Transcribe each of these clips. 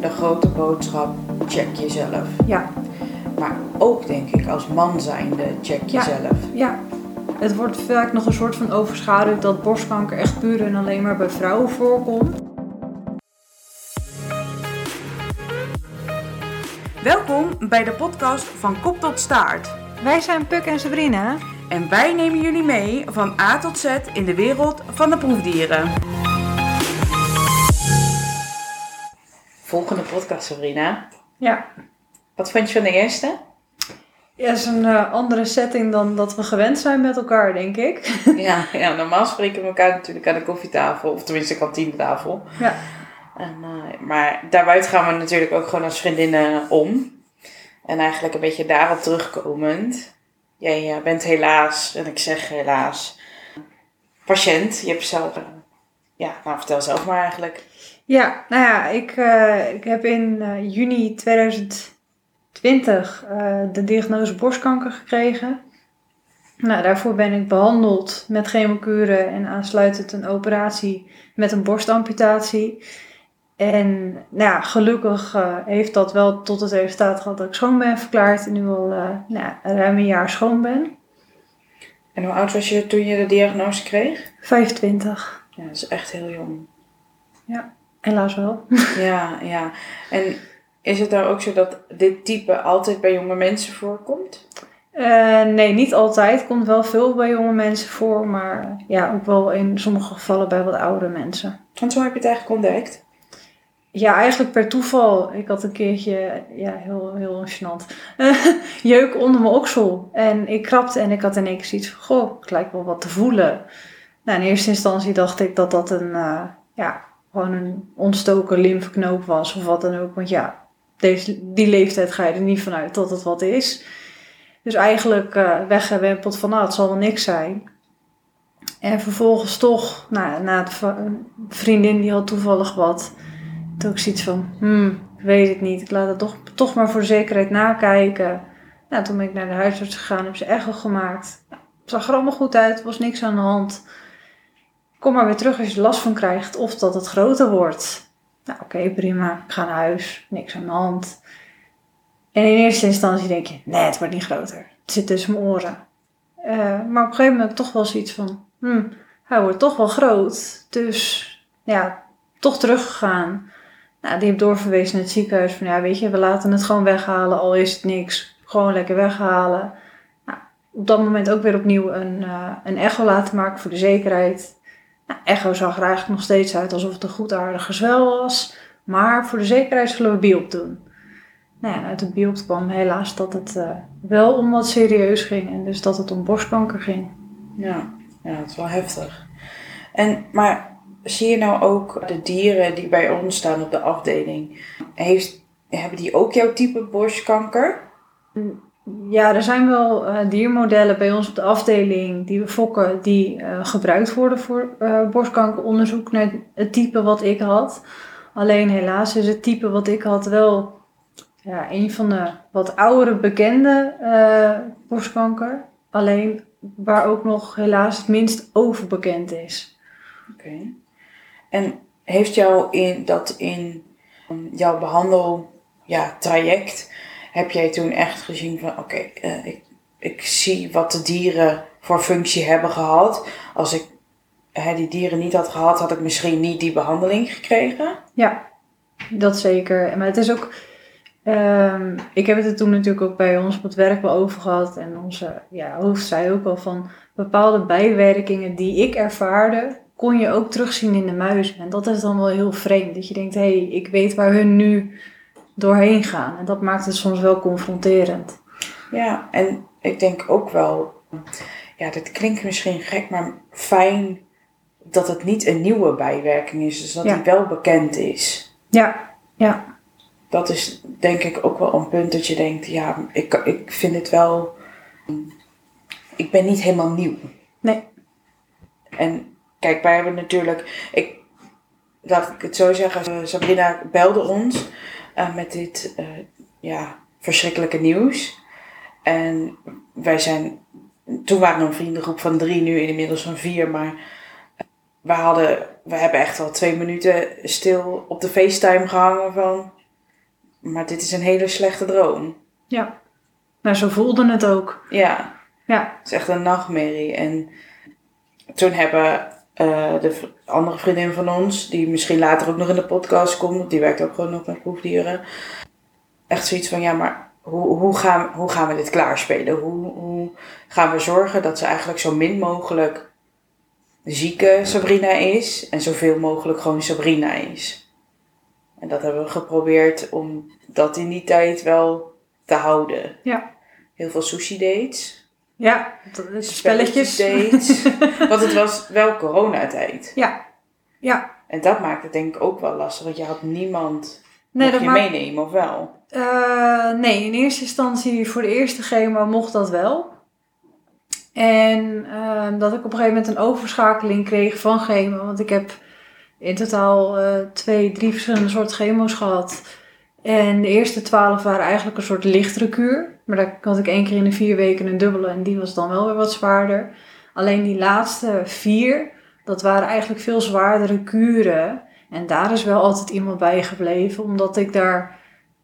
de grote boodschap, check jezelf. Ja, Maar ook denk ik als man zijnde, check Ja. jezelf. ja. Het wordt vaak nog een soort van overschaduwd dat borstkanker echt puur en alleen maar bij vrouwen voorkomt. Welkom bij de podcast van Kop tot Staart. Wij zijn Puk en Sabrina. En wij nemen jullie mee van A tot Z in de wereld van de proefdieren. Volgende podcast, Sabrina. Ja, Wat vond je van de eerste? ja is een eh, andere setting dan dat we gewend zijn met elkaar, denk ik. ja, ja, normaal spreken we elkaar natuurlijk aan de koffietafel, of tenminste kantinetafel. Ja. En, eh, maar daarbuiten gaan we natuurlijk ook gewoon als vriendinnen om. En eigenlijk een beetje daarop terugkomend. Jij eh, bent helaas, en ik zeg helaas, patiënt. Je hebt zelf, ja, nou vertel zelf maar eigenlijk. Ja, nou ja, ik, eh, ik heb in eh, juni 2020 eh, de diagnose borstkanker gekregen. Nou, daarvoor ben ik behandeld met chemokuren en aansluitend een operatie met een borstamputatie. En nou ja, gelukkig heeft dat wel tot het resultaat gehad dat ik schoon ben verklaard en nu al nou, ruim een jaar schoon ben. En hoe oud was je toen je de diagnose kreeg? 25, Ja, dat is echt heel jong. helaas wel. Ja, ja. En is het nou ook zo dat dit type altijd bij jonge mensen voorkomt? Eh, nee, niet altijd. Komt wel veel bij jonge mensen voor, maar ja, ook wel in sommige gevallen bij wat oudere mensen. Want hoe heb je het eigenlijk ontdekt? Ja, eigenlijk per toeval. Ik had een keertje, ja, heel, heel gênant, jeuk onder mijn oksel. En ik krapte en ik had in één keer zoiets van, goh, het lijkt wel wat te voelen. Nou, in eerste instantie dacht ik dat dat een, eh, ja, gewoon een ontstoken lymfeknoop was of wat dan ook. Want ja, deze, die leeftijd ga je er niet vanuit dat het wat is. Dus eigenlijk eh weggewempeld van, nou, het zal wel niks zijn. En vervolgens toch, nou, na een vriendin die had toevallig wat. Toen ik zoiets van, hmm, ik weet het niet. Ik laat het toch, toch maar voor zekerheid nakijken. Nou, toen ben ik naar de huisarts gegaan, heb ze echo gemaakt. Het zag er allemaal goed uit, was niks aan de hand. Kom maar weer terug als je er last van krijgt of dat het groter wordt. Nou, oké, prima. Ik ga naar huis, niks aan de hand. En in eerste instantie denk je, nee, het wordt niet groter. Het zit tussen mijn oren. Eh, maar op een gegeven moment toch wel zoiets van, hmm, hij wordt toch wel groot. Dus ja, toch teruggegaan. Nou, die heb doorverwezen naar het ziekenhuis. Van ja, weet je, we laten het gewoon weghalen, al is het niks. Gewoon lekker weghalen. Nou, op dat moment ook weer opnieuw een, eh, een echo laten maken voor de zekerheid. Nou, echo zag er eigenlijk nog steeds uit alsof het een goed aardig gezwel was. Maar voor de zekerheid zullen we biop doen. Nou ja, uit het biop kwam helaas dat het eh, wel om wat serieus ging. En dus dat het om borstkanker ging. Ja, ja, dat is wel heftig. En, maar zie je nou ook de dieren die bij ons staan op de afdeling? Heeft, hebben die ook jouw type borstkanker? Ja, er zijn wel eh, diermodellen bij ons op de afdeling die we fokken, die eh, gebruikt worden voor eh, borstkankeronderzoek naar het type wat ik had. Alleen helaas is het type wat ik had wel ja, een van de wat oudere bekende borstkanker. Alleen waar ook nog helaas het minst overbekend is. Oké. En heeft jou in dat in jouw behandel ja, traject, heb jij toen echt gezien van oké, eh, ik, ik zie wat de dieren voor functie hebben gehad. Als ik hè, die dieren niet had gehad, had ik misschien niet die behandeling gekregen. Ja, dat zeker. Maar het is ook. ehm, ik heb het er toen natuurlijk ook bij ons op het werk wel over gehad. En onze ja, hoofd zei ook al van bepaalde bijwerkingen die ik ervaarde, kon je ook terugzien in de muizen. En dat is dan wel heel vreemd. Dat je denkt, hé, hey, ik weet waar hun nu doorheen gaan. En dat maakt het soms wel confronterend. Ja, en ik denk ook wel, ja, dit klinkt misschien gek, maar fijn dat het niet een nieuwe bijwerking is. Dus dat Ja. die wel bekend is. Ja, ja, Dat is denk ik ook wel een punt dat je denkt, ja, ik, ik vind het wel, ik ben niet helemaal nieuw. nee, En kijk, wij hebben natuurlijk, ik, laat ik het zo zeggen, Sabrina belde ons eh, met dit eh, ja, verschrikkelijke nieuws. En wij zijn, toen waren we een vriendengroep van drie, nu inmiddels van vier, maar we hadden, we hebben echt al twee minuten stil op de FaceTime gehangen van, maar dit is een hele slechte droom. Ja. Maar zo voelde het ook. Ja, Ja. het is echt een nachtmerrie. En toen hebben eh, de andere vriendin van ons, die misschien later ook nog in de podcast komt, die werkt ook gewoon nog met proefdieren, echt zoiets van, ja, maar hoe, hoe, gaan, hoe gaan we dit klaarspelen? Hoe, hoe gaan we zorgen dat ze eigenlijk zo min mogelijk zieke Sabrina is en zoveel mogelijk gewoon Sabrina is? En dat hebben we geprobeerd om dat in die tijd wel te houden. Ja. Heel veel sushi dates. Ja, spelletjes. dates. Want het was wel coronatijd. Ja. Ja. En dat maakt het denk ik ook wel lastig. Want je had niemand Nee, dat je maakt- meenemen, of wel? Eh, nee, in eerste instantie voor de eerste chemo mocht dat wel. En ehm, dat ik op een gegeven moment een overschakeling kreeg van chemo. Want ik heb in totaal eh, twee, drie verschillende soorten chemo's gehad. En de eerste twaalf waren eigenlijk een soort lichtere kuur. Maar daar had ik één keer in de vier weken een dubbele en die was dan wel weer wat zwaarder. Alleen die laatste vier, dat waren eigenlijk veel zwaardere kuren. En daar is wel altijd iemand bij gebleven, omdat ik daar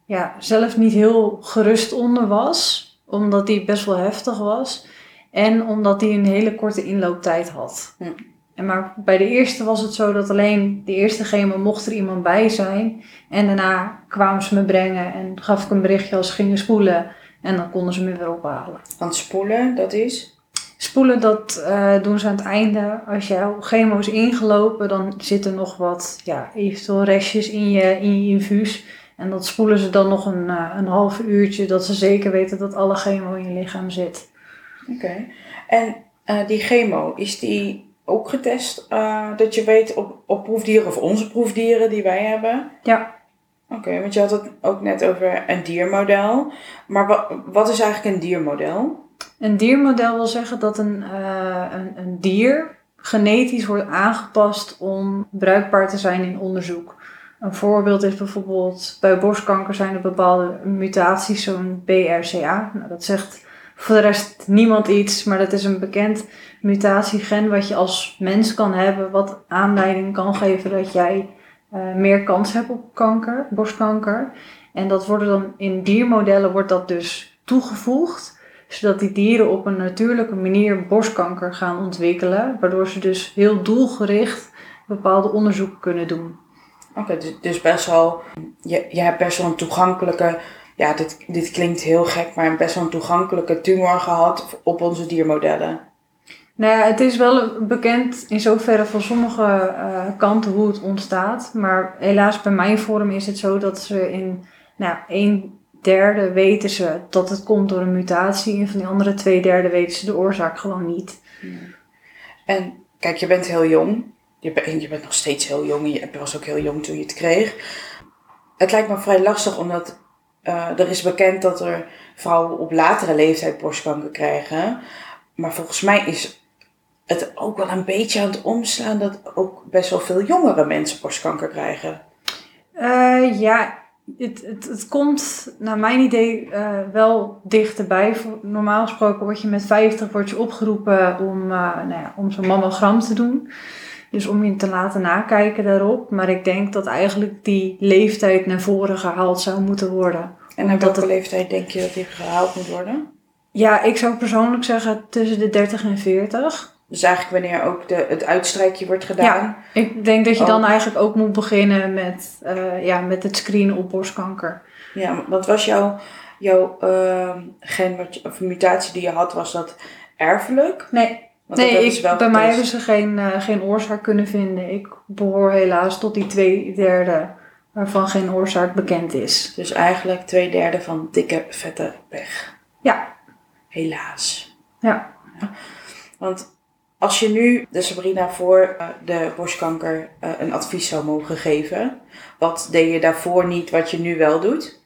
ja, zelf niet heel gerust onder was. Omdat die best wel heftig was. En omdat die een hele korte inlooptijd had. Hm. En maar bij de eerste was het zo dat alleen de eerste chemo mocht er iemand bij zijn. En daarna kwamen ze me brengen en gaf ik een berichtje als ze gingen spoelen. En dan konden ze me weer ophalen. Want spoelen, dat is... Spoelen, dat eh, doen ze aan het einde. Als jouw chemo is ingelopen, dan zitten nog wat, ja, eventueel restjes in je, in je infuus. En dat spoelen ze dan nog een, eh, een half uurtje, dat ze zeker weten dat alle chemo in je lichaam zit. Oké. En eh, die chemo, is die ook getest? dat je weet op, op proefdieren of onze proefdieren die wij hebben? Ja. Oké, want je had het ook net over een diermodel. Maar wat, wat is eigenlijk een diermodel? Een diermodel wil zeggen dat een, eh, een, een dier genetisch wordt aangepast om bruikbaar te zijn in onderzoek. Een voorbeeld is bijvoorbeeld bij borstkanker zijn er bepaalde mutaties, zo'n BRCA. Nou, dat zegt voor de rest niemand iets, maar dat is een bekend mutatiegen wat je als mens kan hebben, wat aanleiding kan geven dat jij eh, meer kans hebt op kanker, borstkanker. En dat worden dan in diermodellen wordt dat dus toegevoegd zodat die dieren op een natuurlijke manier borstkanker gaan ontwikkelen, waardoor ze dus heel doelgericht bepaalde onderzoeken kunnen doen. Oké, dus, dus best wel... Je, je hebt best wel een toegankelijke... Ja, dit, dit klinkt heel gek, maar best wel een toegankelijke tumor gehad op onze diermodellen. Nou ja, het is wel bekend in zoverre van sommige eh, kanten hoe het ontstaat, maar helaas bij mijn vorm is het zo dat ze in nou, een derde weten ze dat het komt door een mutatie en van die andere twee derde weten ze de oorzaak gewoon niet. En kijk, je bent heel jong. Je, bent je bent nog steeds heel jong. Je was ook heel jong toen je het kreeg. Het lijkt me vrij lastig, omdat eh, er is bekend dat er vrouwen op latere leeftijd borstkanker krijgen. Maar volgens mij is het ook wel een beetje aan het omslaan dat ook best wel veel jongere mensen borstkanker krijgen. Eh, ja, het, het, het komt naar mijn idee eh, wel dichterbij. Normaal gesproken word je met 50 word je opgeroepen om, eh, nou ja, om zo'n mammogram te doen. Dus om je te laten nakijken daarop. Maar ik denk dat eigenlijk die leeftijd naar voren gehaald zou moeten worden. En op Omdat welke het- leeftijd denk je dat die gehaald moet worden? Ja, ik zou persoonlijk zeggen tussen de 30 en 40. Dus eigenlijk wanneer ook de, het uitstrijkje wordt gedaan. Ik denk dat je dan eigenlijk ook moet beginnen met, eh, ja, met het screenen op borstkanker. Ja, wat was jouw, jouw ehm, gen, of mutatie die je had, was dat erfelijk? Nee, Want nee ik, bij mij hebben ze geen, eh, geen oorzaak kunnen vinden. Ik behoor helaas tot die twee derde waarvan geen oorzaak bekend is. Dus eigenlijk twee derde van dikke, vette pech. Ja, Helaas. ja. Want als je nu de Sabrina voor eh, de borstkanker eh, een advies zou mogen geven, wat deed je daarvoor niet wat je nu wel doet?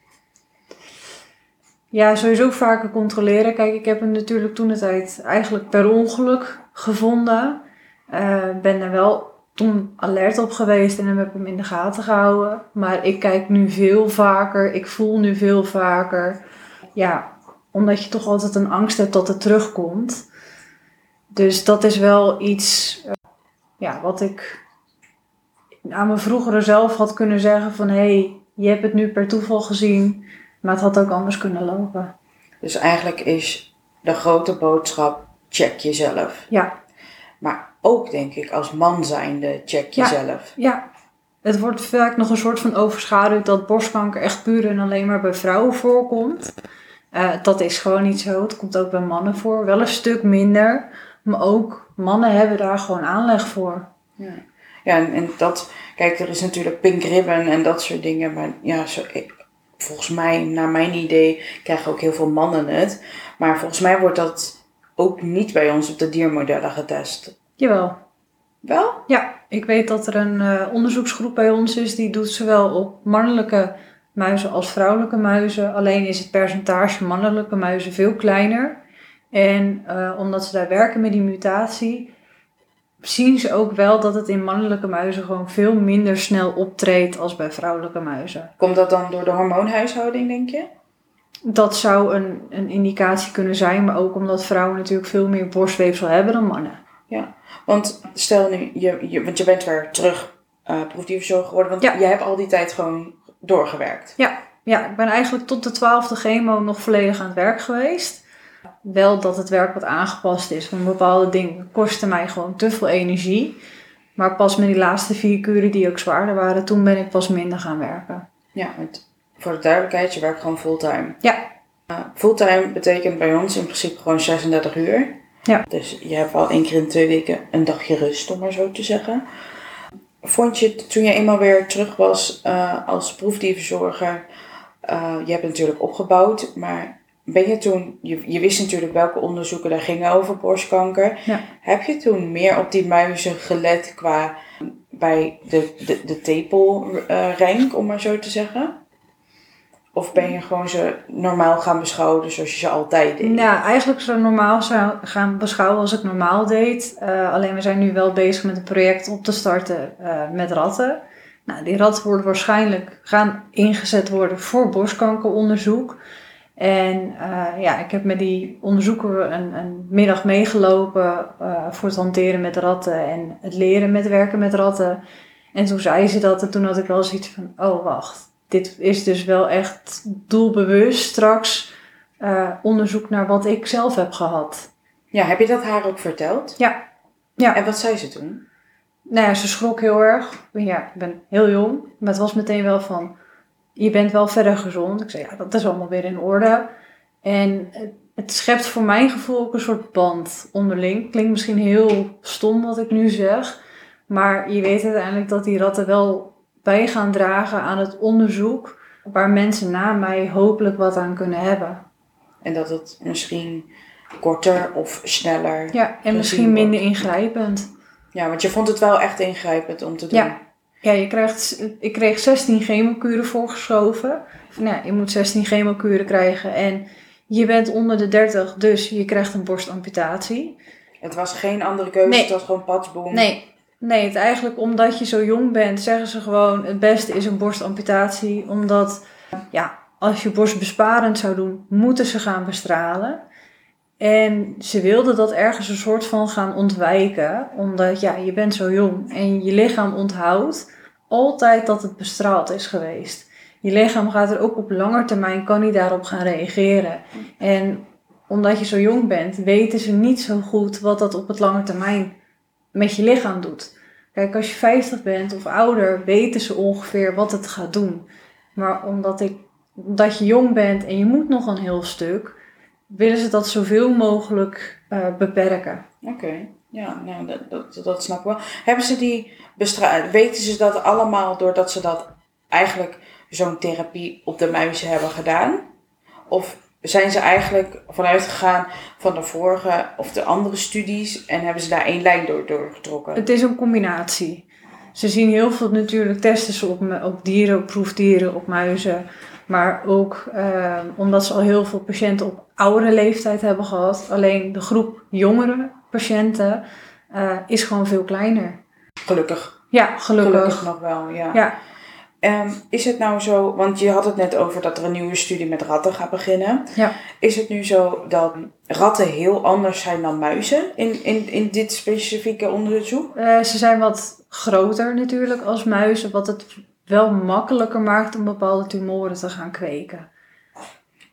Ja, sowieso vaker controleren. Kijk, ik heb hem natuurlijk toen de tijd eigenlijk per ongeluk gevonden. Eh, ben er wel toen alert op geweest en heb hem in de gaten gehouden. Maar ik kijk nu veel vaker, ik voel nu veel vaker. Ja, omdat je toch altijd een angst hebt dat het terugkomt. Dus dat is wel iets eh, ja, wat ik aan mijn vroegere zelf had kunnen zeggen van... hé, hey, je hebt het nu per toeval gezien, maar het had ook anders kunnen lopen. Dus eigenlijk is de grote boodschap: check jezelf. Ja, Maar ook denk ik als man zijnde, check Ja. jezelf. ja. Het wordt vaak nog een soort van overschaduwd dat borstkanker echt puur en alleen maar bij vrouwen voorkomt. Eh, dat is gewoon niet zo. Het komt ook bij mannen voor. Wel een stuk minder. Maar ook mannen hebben daar gewoon aanleg voor. Ja, ja en, en dat, kijk, er is natuurlijk pink ribbon en dat soort dingen. Maar ja, zo, ik- volgens mij, naar mijn idee, krijgen ook heel veel mannen het. Maar volgens mij wordt dat ook niet bij ons op de diermodellen getest. Jawel. Wel? Ja, ik weet dat er een eh, onderzoeksgroep bij ons is die doet zowel op mannelijke muizen als vrouwelijke muizen. Alleen is het percentage mannelijke muizen veel kleiner. En eh, omdat ze daar werken met die mutatie, zien ze ook wel dat het in mannelijke muizen gewoon veel minder snel optreedt als bij vrouwelijke muizen. Komt dat dan door de hormoonhuishouding, denk je? Dat zou een, een indicatie kunnen zijn, maar ook omdat vrouwen natuurlijk veel meer borstweefsel hebben dan mannen. Want stel nu, je, je, want je bent weer terug proefdierverzorger geworden. Want Ja. jij hebt al die tijd gewoon doorgewerkt. Ja, ik ben eigenlijk tot de twaalfde chemo nog volledig aan het werk geweest. Wel dat het werk wat aangepast is, want bepaalde dingen kosten mij gewoon te veel energie. Maar pas met die laatste vier kuren die ook zwaarder waren, toen ben ik pas minder gaan werken. Ja, want voor de duidelijkheid, je werkt gewoon fulltime. Ja. Eh, fulltime betekent bij ons in principe gewoon 36 uur. Ja. Dus je hebt wel één keer in twee weken een dagje rust, om maar zo te zeggen. Vond je toen je eenmaal weer terug was eh, als proefdierverzorger, eh, je hebt natuurlijk opgebouwd, maar ben je toen, je, je wist natuurlijk welke onderzoeken daar gingen over borstkanker. Ja. Heb je toen meer op die muizen gelet qua bij de, de, de tepelrank, om maar zo te zeggen? Of ben je gewoon ze normaal gaan beschouwen zoals je ze altijd deed? Nou, eigenlijk zo normaal gaan beschouwen als ik normaal deed. Eh, alleen we zijn nu wel bezig met een project op te starten eh, met ratten. Nou, die ratten worden waarschijnlijk gaan ingezet worden voor borstkankeronderzoek. En eh, ja, ik heb met die onderzoeker een, een middag meegelopen eh, voor het hanteren met ratten en het leren met werken met ratten. En toen zei ze dat en toen had ik wel zoiets van, oh wacht, dit is dus wel echt doelbewust straks eh, onderzoek naar wat ik zelf heb gehad. Ja, heb je dat haar ook verteld? Ja. Ja. En wat zei ze toen? Nou ja, ze schrok heel erg. Ja, ik ben heel jong. Maar het was meteen wel van, je bent wel verder gezond. Ik zei, ja, dat is allemaal weer in orde. En het, schept voor mijn gevoel ook een soort band onderling. Klinkt misschien heel stom wat ik nu zeg. Maar je weet uiteindelijk dat die ratten wel bij gaan dragen aan het onderzoek. Waar mensen na mij hopelijk wat aan kunnen hebben. En dat het misschien korter of sneller. Ja, en misschien wordt. minder ingrijpend. Ja, want je vond het wel echt ingrijpend om te doen. Ja. Ja, je krijgt, ik kreeg 16 chemokuren voorgeschoven. Van, ja, je moet 16 chemokuren krijgen en je bent onder de 30, dus je krijgt een borstamputatie. Het was geen andere keuze, Nee. het was gewoon patsboom. Nee, nee, het eigenlijk omdat je zo jong bent, zeggen ze gewoon het beste is een borstamputatie. Omdat, ja, als je borstbesparend zou doen, moeten ze gaan bestralen. En ze wilden dat ergens een soort van gaan ontwijken, omdat ja, je bent zo jong en je lichaam onthoudt altijd dat het bestraald is geweest. Je lichaam gaat er ook op lange termijn, kan niet daarop gaan reageren. En omdat je zo jong bent, weten ze niet zo goed wat dat op het lange termijn met je lichaam doet. Kijk, als je 50 bent of ouder, weten ze ongeveer wat het gaat doen. Maar omdat, ik, omdat je jong bent en je moet nog een heel stuk, willen ze dat zoveel mogelijk eh, beperken. Oké, ja, nou, dat, dat, dat snap ik wel. Hebben ze die weten ze dat allemaal doordat ze dat eigenlijk zo'n therapie op de muizen hebben gedaan? Of zijn ze eigenlijk vanuit gegaan van de vorige of de andere studies en hebben ze daar één lijn door doorgetrokken? Het is een combinatie. Ze zien heel veel natuurlijk, testen ze op, op dieren, op proefdieren, op muizen. Maar ook eh, omdat ze al heel veel patiënten op oudere leeftijd hebben gehad. Alleen de groep jongere patiënten eh, is gewoon veel kleiner. Gelukkig. Ja, gelukkig. Gelukkig nog wel, ja. Ja, Ehm, is het nou zo, want je had het net over dat er een nieuwe studie met ratten gaat beginnen. Ja. Is het nu zo dat ratten heel anders zijn dan muizen in, in, in dit specifieke onderzoek? Eh, ze zijn wat groter natuurlijk als muizen, wat het wel makkelijker maakt om bepaalde tumoren te gaan kweken.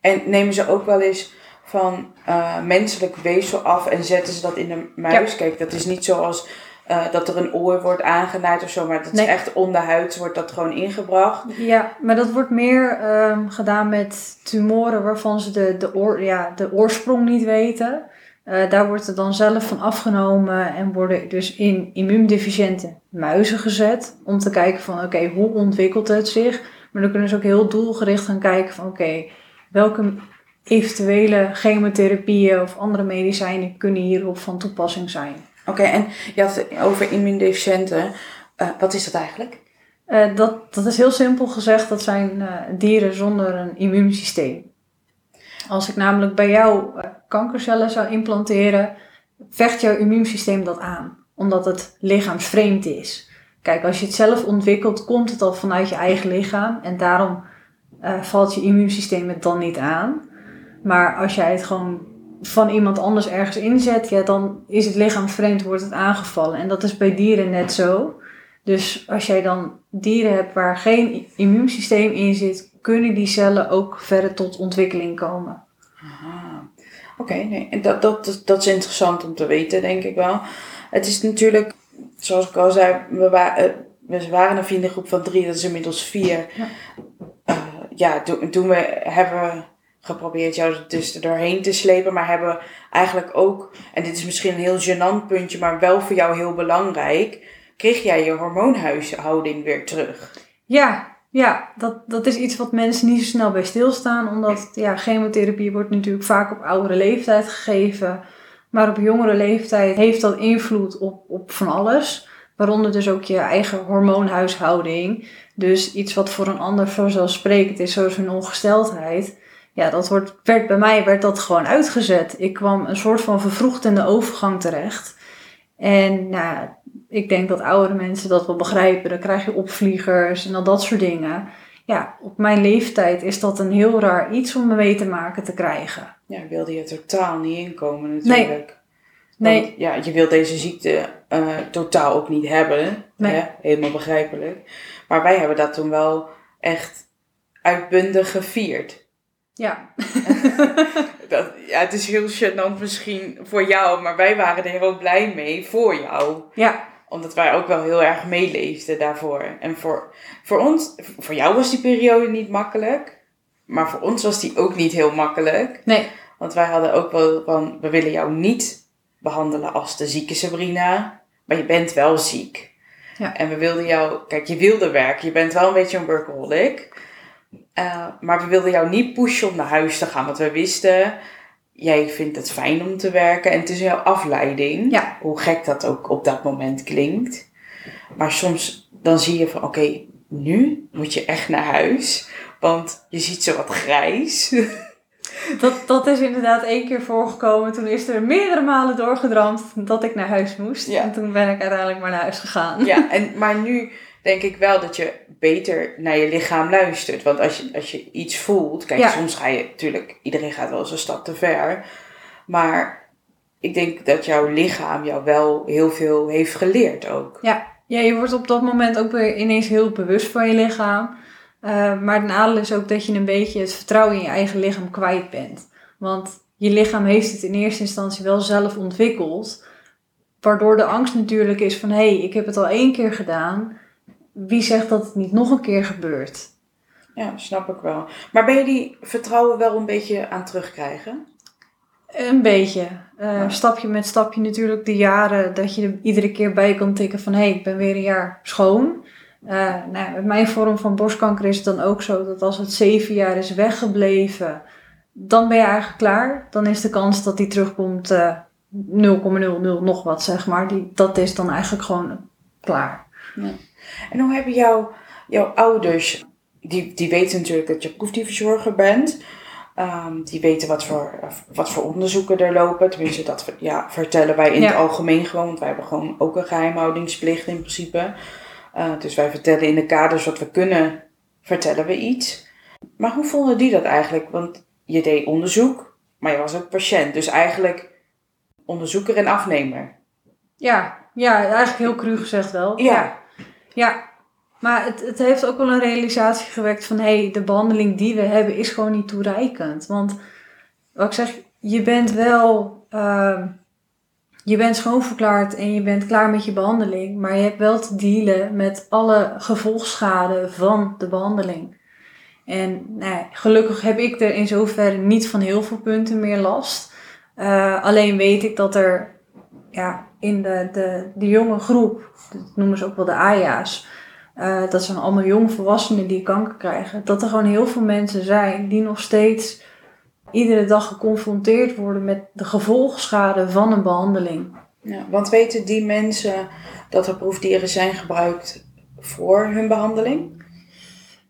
En nemen ze ook wel eens van uh, menselijk weefsel af en zetten ze dat in de muis? Kijk, dat is niet zoals uh, dat er een oor wordt aangenaaid of zo, maar dat is echt onderhuids wordt dat gewoon ingebracht. Ja, maar dat wordt meer um, gedaan met tumoren waarvan ze de, de, oor, ja, de oorsprong niet weten. Uh, daar wordt het dan zelf van afgenomen en worden dus in immuundeficiënte muizen gezet. Om te kijken van oké, hoe ontwikkelt het zich? Maar dan kunnen ze ook heel doelgericht gaan kijken van oké, welke eventuele chemotherapieën of andere medicijnen kunnen hierop van toepassing zijn. Oké, en je had het over immuundeficiënten. Uh, wat is dat eigenlijk? Uh, dat, dat is heel simpel gezegd, dat zijn dieren zonder een immuunsysteem. Als ik namelijk bij jou kankercellen zou implanteren, vecht jouw immuunsysteem dat aan, omdat het lichaamsvreemd is. Kijk, als je het zelf ontwikkelt, komt het al vanuit je eigen lichaam en daarom valt je immuunsysteem het dan niet aan. Maar als jij het gewoon van iemand anders ergens inzet, ja, dan is het lichaam vreemd, wordt het aangevallen. En dat is bij dieren net zo. Dus als jij dan dieren hebt waar geen immuunsysteem in zit, kunnen die cellen ook verder tot ontwikkeling komen. Oké, nee, dat, dat, dat is interessant om te weten, denk ik wel. Het is natuurlijk, zoals ik al zei, we, waren, we waren een vriendengroep van drie, dat is inmiddels vier. Ja, uh, ja toen we hebben geprobeerd jou dus er doorheen te slepen, maar hebben eigenlijk ook, en dit is misschien een heel gênant puntje, maar wel voor jou heel belangrijk, kreeg jij je hormoonhuishouding weer terug. Ja, ja dat, dat is iets wat mensen niet zo snel bij stilstaan, omdat ja, chemotherapie wordt natuurlijk vaak op oudere leeftijd gegeven, maar op jongere leeftijd heeft dat invloed op, op van alles. Waaronder dus ook je eigen hormoonhuishouding. Dus iets wat voor een ander vanzelfsprekend is, zoals een ongesteldheid ja, dat wordt, werd, bij mij werd dat gewoon uitgezet. Ik kwam een soort van vervroegd in de overgang terecht. En nou, ik denk dat oudere mensen dat wel begrijpen. Dan krijg je opvliegers en al dat soort dingen. Ja, op mijn leeftijd is dat een heel raar iets om me mee te maken te krijgen. Ja, wilde je totaal niet inkomen natuurlijk. Nee. Want, ja, je wil deze ziekte uh, totaal ook niet hebben. Nee. Hè? Helemaal begrijpelijk. Maar wij hebben dat toen wel echt uitbundig gevierd. Ja. dat, ja, het is heel gênant misschien voor jou, maar wij waren er heel blij mee voor jou. Ja. Omdat wij ook wel heel erg meeleefden daarvoor. En voor, voor ons, voor jou was die periode niet makkelijk, maar voor ons was die ook niet heel makkelijk. Nee. Want wij hadden ook wel van, we willen jou niet behandelen als de zieke Sabrina, maar je bent wel ziek. Ja. En we wilden jou, kijk, je wilde werken, je bent wel een beetje een workaholic. Uh, maar we wilden jou niet pushen om naar huis te gaan. Want we wisten, jij vindt het fijn om te werken. En het is jouw afleiding. Ja. Hoe gek dat ook op dat moment klinkt. Maar soms dan zie je van, oké, nu moet je echt naar huis. Want je ziet zo wat grijs. Dat, dat is inderdaad één keer voorgekomen. Toen is er meerdere malen doorgedramd dat ik naar huis moest. Ja. En toen ben ik uiteindelijk maar naar huis gegaan. Ja, en, maar nu denk ik wel dat je beter naar je lichaam luistert. Want als je, als je iets voelt, kijk, soms ga je natuurlijk, iedereen gaat wel eens een stap te ver. Maar ik denk dat jouw lichaam jou wel heel veel heeft geleerd ook. Ja, ja je wordt op dat moment ook weer ineens heel bewust van je lichaam. Uh, maar het nadeel is ook dat je een beetje het vertrouwen in je eigen lichaam kwijt bent. Want je lichaam heeft het in eerste instantie wel zelf ontwikkeld. Waardoor de angst natuurlijk is van hé, hey, ik heb het al één keer gedaan wie zegt dat het niet nog een keer gebeurt? Ja, snap ik wel. Maar ben je die vertrouwen wel een beetje aan terugkrijgen? Een beetje. Uh, Stapje met stapje natuurlijk de jaren dat je er iedere keer bij kan tikken van hé, hey, ik ben weer een jaar schoon. Uh, nou, met mijn vorm van borstkanker is het dan ook zo dat als het zeven jaar is weggebleven, dan ben je eigenlijk klaar. Dan is de kans dat die terugkomt uh, eh, 0,00 nog wat, zeg maar. Die, dat is dan eigenlijk gewoon klaar. Ja. En hoe hebben jouw, jouw ouders, die, die weten natuurlijk dat je proefdieverzorger bent. Um, die weten wat voor, wat voor onderzoeken er lopen. Tenminste, dat ja, vertellen wij in het algemeen gewoon. Want wij hebben gewoon ook een geheimhoudingsplicht in principe. Uh, dus wij vertellen in de kaders wat we kunnen, vertellen we iets. Maar hoe vonden die dat eigenlijk? Want je deed onderzoek, maar je was ook patiënt. Dus eigenlijk onderzoeker en afnemer. Ja, ja eigenlijk heel cru gezegd wel. Ja. Ja, Maar het, het heeft ook wel een realisatie gewekt van hé, hey, de behandeling die we hebben is gewoon niet toereikend. Want wat ik zeg, je bent wel. Uh, je bent schoonverklaard en je bent klaar met je behandeling, maar je hebt wel te dealen met alle gevolgschade van de behandeling. En nou, gelukkig heb ik er in zoverre niet van heel veel punten meer last. Uh, alleen weet ik dat er ja, in de, de, de jonge groep, dat noemen ze ook wel de AJA's, uh, dat zijn allemaal jonge volwassenen die kanker krijgen, dat er gewoon heel veel mensen zijn die nog steeds iedere dag geconfronteerd worden met de gevolgschade van een behandeling. Ja, want weten die mensen dat er proefdieren zijn gebruikt voor hun behandeling?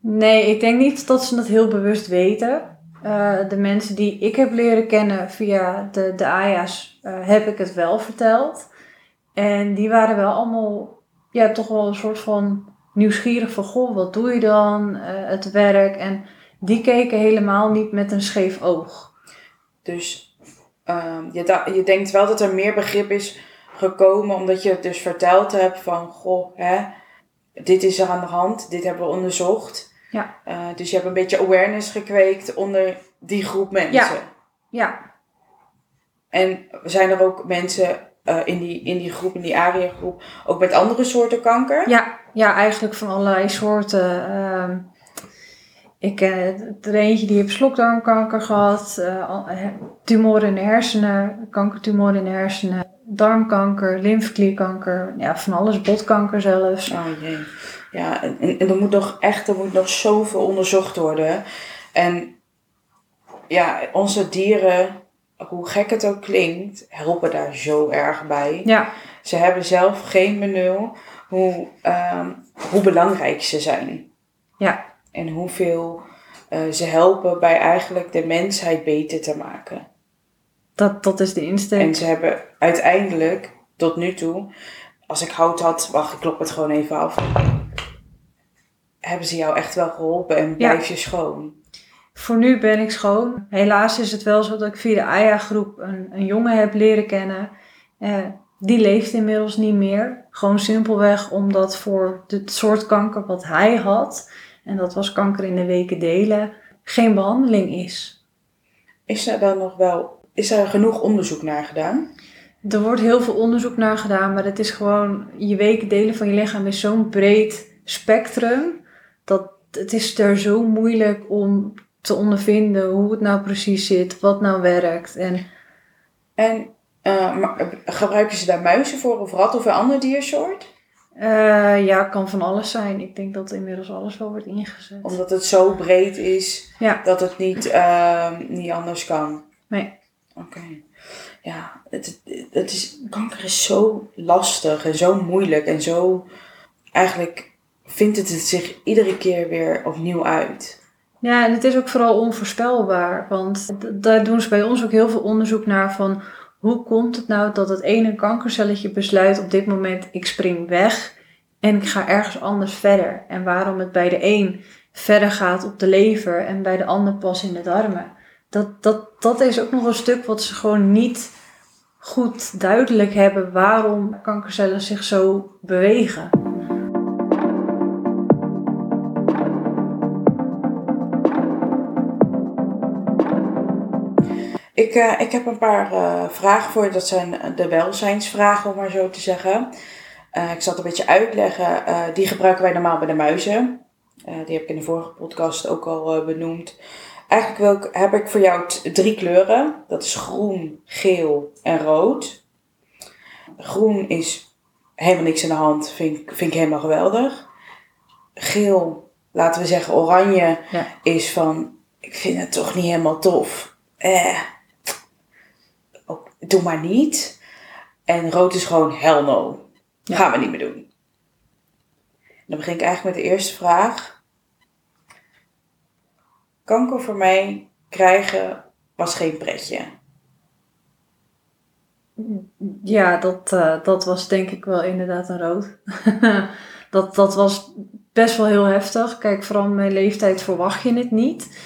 Nee, ik denk niet dat ze dat heel bewust weten. Uh, de mensen die ik heb leren kennen via de, de AJA's, uh, heb ik het wel verteld. En die waren wel allemaal, ja, toch wel een soort van nieuwsgierig van, goh, wat doe je dan? Uh, het werk. En die keken helemaal niet met een scheef oog. Dus um, je, je denkt wel dat er meer begrip is gekomen omdat je het dus verteld hebt van, goh, hè, dit is er aan de hand, dit hebben we onderzocht. Ja. Uh, dus je hebt een beetje awareness gekweekt onder die groep mensen. Ja. ja. En zijn er ook mensen uh, in, die, in die groep, in die ARIA groep, ook met andere soorten kanker? Ja, ja eigenlijk van allerlei soorten. Uh, ik ken er eentje die heeft slokdarmkanker gehad, uh, tumoren in de hersenen, kankertumoren in de hersenen, darmkanker, lymfeklierkanker, ja, van alles, botkanker zelfs. Oh jee. Ja, en, en er moet nog echt, er moet nog zoveel onderzocht worden. En ja, onze dieren, hoe gek het ook klinkt, helpen daar zo erg bij. Ja. Ze hebben zelf geen benul hoe, um, hoe belangrijk ze zijn. Ja. En hoeveel uh, ze helpen bij eigenlijk de mensheid beter te maken. Dat, dat is de insteek. En ze hebben uiteindelijk, tot nu toe, als ik hout had, wacht, ik klop het gewoon even af. Hebben ze jou echt wel geholpen en blijf je schoon? Voor nu ben ik schoon. Helaas is het wel zo dat ik via de AYA-groep een, een jongen heb leren kennen. Uh, die leeft inmiddels niet meer. Gewoon simpelweg omdat voor het soort kanker wat hij had, en dat was kanker in de weken delen, geen behandeling is. Is er dan nog wel, is er genoeg onderzoek naar gedaan? Er wordt heel veel onderzoek naar gedaan, maar het is gewoon, je weken delen van je lichaam is zo'n breed spectrum, dat het is er zo moeilijk om te ondervinden hoe het nou precies zit, wat nou werkt. En, en uh, gebruiken ze daar muizen voor of rat of een ander diersoort? Uh, ja, kan van alles zijn. Ik denk dat inmiddels alles wel wordt ingezet. Omdat het zo breed is ja. dat het niet, uh, niet anders kan. Nee. Oké. Okay. Ja, het, het is, kanker is zo lastig en zo moeilijk en zo. Eigenlijk vindt het het zich iedere keer weer opnieuw uit. Ja, en het is ook vooral onvoorspelbaar. Want daar doen ze bij ons ook heel veel onderzoek naar van hoe komt het nou dat het ene kankercelletje besluit op dit moment ik spring weg en ik ga ergens anders verder. En waarom het bij de een verder gaat op de lever en bij de ander pas in de darmen. Dat, dat, dat is ook nog een stuk wat ze gewoon niet goed duidelijk hebben waarom kankercellen zich zo bewegen. Ik, uh, ik heb een paar uh, vragen voor je. Dat zijn de welzijnsvragen, om maar zo te zeggen. Uh, ik zal het een beetje uitleggen. die gebruiken wij normaal bij de muizen. die heb ik in de vorige podcast ook al benoemd. Eigenlijk wil ik, heb ik voor jou drie kleuren. Dat is groen, geel en rood. Groen is helemaal niks aan de hand. Vind, vind ik helemaal geweldig. Geel, laten we zeggen oranje, ja. is van... Ik vind het toch niet helemaal tof. Eh, doe maar niet. En rood is gewoon hell no. Ja. Gaan we niet meer doen. Dan begin ik eigenlijk met de eerste vraag. Kanker voor mij krijgen was geen pretje. Ja, dat, uh, dat was denk ik wel inderdaad een rood. dat, dat was best wel heel heftig. Kijk, vooral mijn leeftijd verwacht je het niet.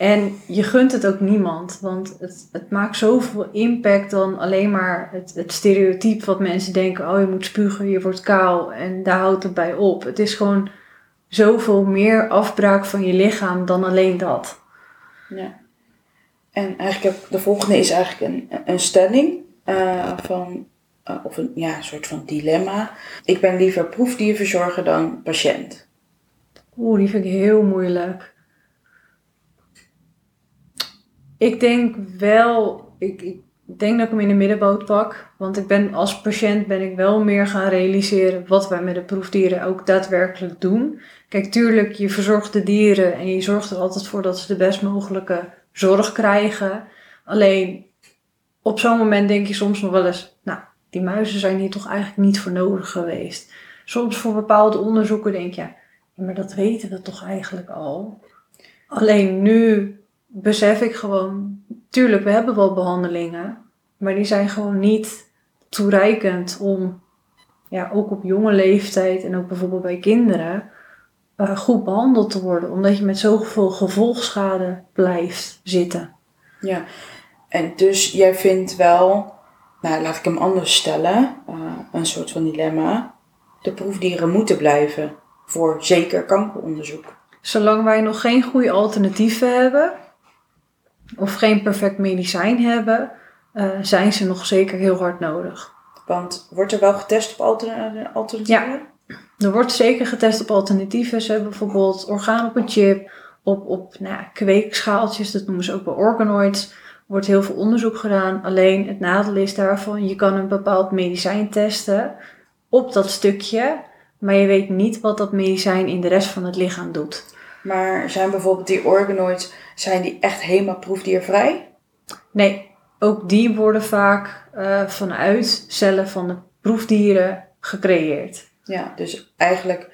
En je gunt het ook niemand, want het, het maakt zoveel impact dan alleen maar het, het stereotype wat mensen denken: oh je moet spugen, je wordt kaal en daar houdt het bij op. Het is gewoon zoveel meer afbraak van je lichaam dan alleen dat. Ja. En eigenlijk heb, de volgende is eigenlijk een, een stelling uh, van, uh, of een ja, een soort van dilemma. Ik ben liever proefdierverzorger dan patiënt. Oeh, die vind ik heel moeilijk. Ik denk wel, ik, ik denk dat ik hem in de middenboot pak. Want ik ben als patiënt ben ik wel meer gaan realiseren wat wij met de proefdieren ook daadwerkelijk doen. Kijk, tuurlijk, je verzorgt de dieren en je zorgt er altijd voor dat ze de best mogelijke zorg krijgen. Alleen op zo'n moment denk je soms nog wel eens, nou, die muizen zijn hier toch eigenlijk niet voor nodig geweest. Soms voor bepaalde onderzoeken denk je, maar dat weten we toch eigenlijk al. Alleen nu besef ik gewoon, tuurlijk, we hebben wel behandelingen, maar die zijn gewoon niet toereikend om, ja, ook op jonge leeftijd en ook bijvoorbeeld bij kinderen, uh, goed behandeld te worden, omdat je met zoveel gevolgschade blijft zitten. Ja, en dus jij vindt wel, nou laat ik hem anders stellen, uh, een soort van dilemma. De proefdieren moeten blijven voor zeker kankeronderzoek. Zolang wij nog geen goede alternatieven hebben, of geen perfect medicijn hebben, uh, zijn ze nog zeker heel hard nodig. Want wordt er wel getest op alternatieven? Ja, er wordt zeker getest op alternatieven. Ze hebben bijvoorbeeld orgaan op een chip, op, op nou, kweekschaaltjes, dat noemen ze ook wel organoids. Er wordt heel veel onderzoek gedaan. Alleen het nadeel is daarvan, je kan een bepaald medicijn testen op dat stukje, maar je weet niet wat dat medicijn in de rest van het lichaam doet. Maar zijn bijvoorbeeld die organoids, zijn die echt helemaal proefdiervrij? Nee, ook die worden vaak uh, vanuit cellen van de proefdieren gecreëerd. Ja, dus eigenlijk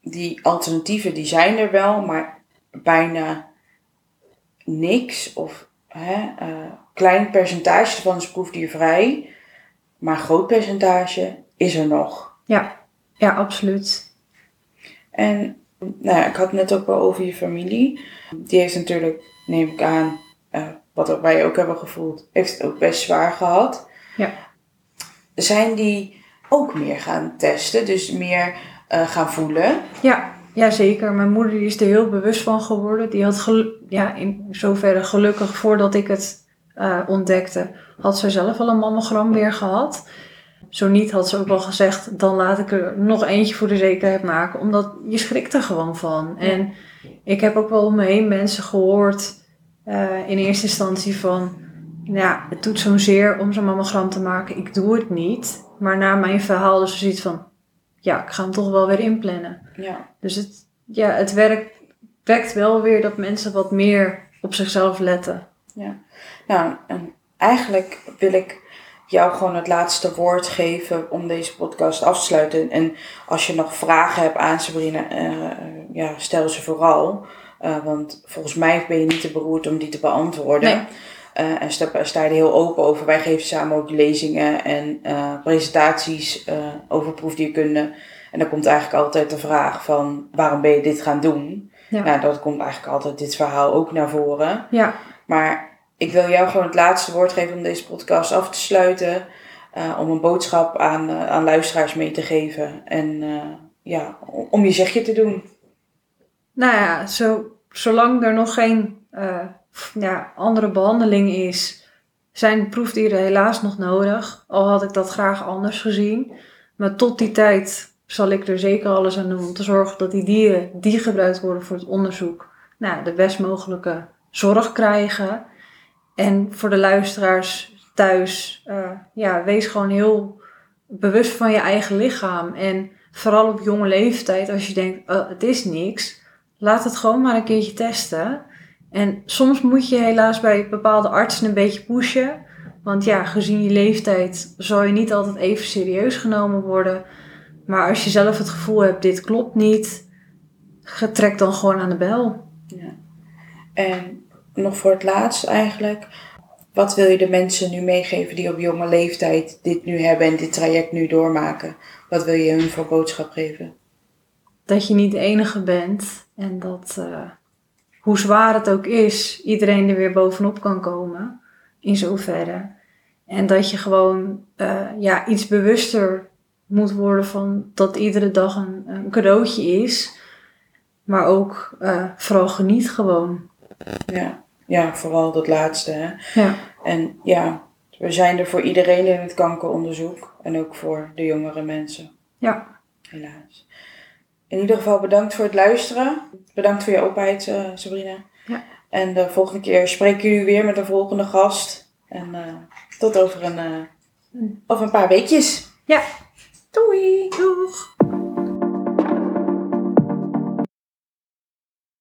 die alternatieven die zijn er wel, maar bijna niks of hè, uh, klein percentage van is proefdiervrij, maar groot percentage is er nog. Ja, ja, absoluut. En nou ja, ik had het net ook wel over je familie. Die heeft natuurlijk, neem ik aan, uh, wat wij ook hebben gevoeld, heeft het ook best zwaar gehad. Ja. Zijn die ook meer gaan testen, dus meer uh, gaan voelen? Ja, ja, zeker. Mijn moeder die is er heel bewust van geworden. Die had ja, in zoverre gelukkig voordat ik het uh, ontdekte, had ze zelf al een mammogram weer gehad. Zo niet had ze ook wel gezegd, dan laat ik er nog eentje voor de zekerheid maken. Omdat je schrikt er gewoon van. En ik heb ook wel om me heen mensen gehoord uh, in eerste instantie van... Ja, het doet zo'n zeer om zo'n mammogram te maken. Ik doe het niet. Maar na mijn verhaal dus zoiets van... Ja, ik ga hem toch wel weer inplannen. Ja. Dus het, ja, het werkt, wekt wel weer dat mensen wat meer op zichzelf letten. Ja. Nou, en eigenlijk wil ik jou gewoon het laatste woord geven om deze podcast af te sluiten. En als je nog vragen hebt aan Sabrina, uh, ja, stel ze vooral. Uh, want volgens mij ben je niet te beroerd om die te beantwoorden. Nee. Uh, en sta, sta je er heel open over. Wij geven samen ook lezingen en presentaties over proefdierkunde. En dan komt eigenlijk altijd de vraag van waarom ben je dit gaan doen? Ja. Nou, dat komt eigenlijk altijd dit verhaal ook naar voren. Ja. Maar ik wil jou gewoon het laatste woord geven om deze podcast af te sluiten. Uh, om een boodschap aan, uh, aan luisteraars mee te geven. En uh, ja, om je zegje te doen. Nou ja, zo, zolang er nog geen ja, andere behandeling is, zijn proefdieren helaas nog nodig. Al had ik dat graag anders gezien. Maar tot die tijd zal ik er zeker alles aan doen om te zorgen dat die dieren die gebruikt worden voor het onderzoek, nou, de best mogelijke zorg krijgen. En voor de luisteraars thuis, uh, ja, wees gewoon heel bewust van je eigen lichaam. En vooral op jonge leeftijd, als je denkt, oh, het is niks, laat het gewoon maar een keertje testen. En soms moet je helaas bij bepaalde artsen een beetje pushen. Want ja, gezien je leeftijd zal je niet altijd even serieus genomen worden. Maar als je zelf het gevoel hebt, dit klopt niet, trek dan gewoon aan de bel. Ja. En nog voor het laatst eigenlijk. Wat wil je de mensen nu meegeven die op jonge leeftijd dit nu hebben en dit traject nu doormaken? Wat wil je hun voor boodschap geven? Dat je niet de enige bent en dat uh, hoe zwaar het ook is, iedereen er weer bovenop kan komen. In zoverre. En dat je gewoon uh, ja, iets bewuster moet worden van dat iedere dag een, een cadeautje is. Maar ook eh, vooral geniet gewoon. Ja. Ja, vooral dat laatste. Hè? Ja. En ja, we zijn er voor iedereen in het kankeronderzoek. En ook voor de jongere mensen. Ja. Helaas. In ieder geval bedankt voor het luisteren. Bedankt voor je openheid, eh, Sabrina. Ja. En de volgende keer spreken jullie weer met een volgende gast. En eh, tot over een, eh, over een paar weekjes. Ja. Doei! Doeg!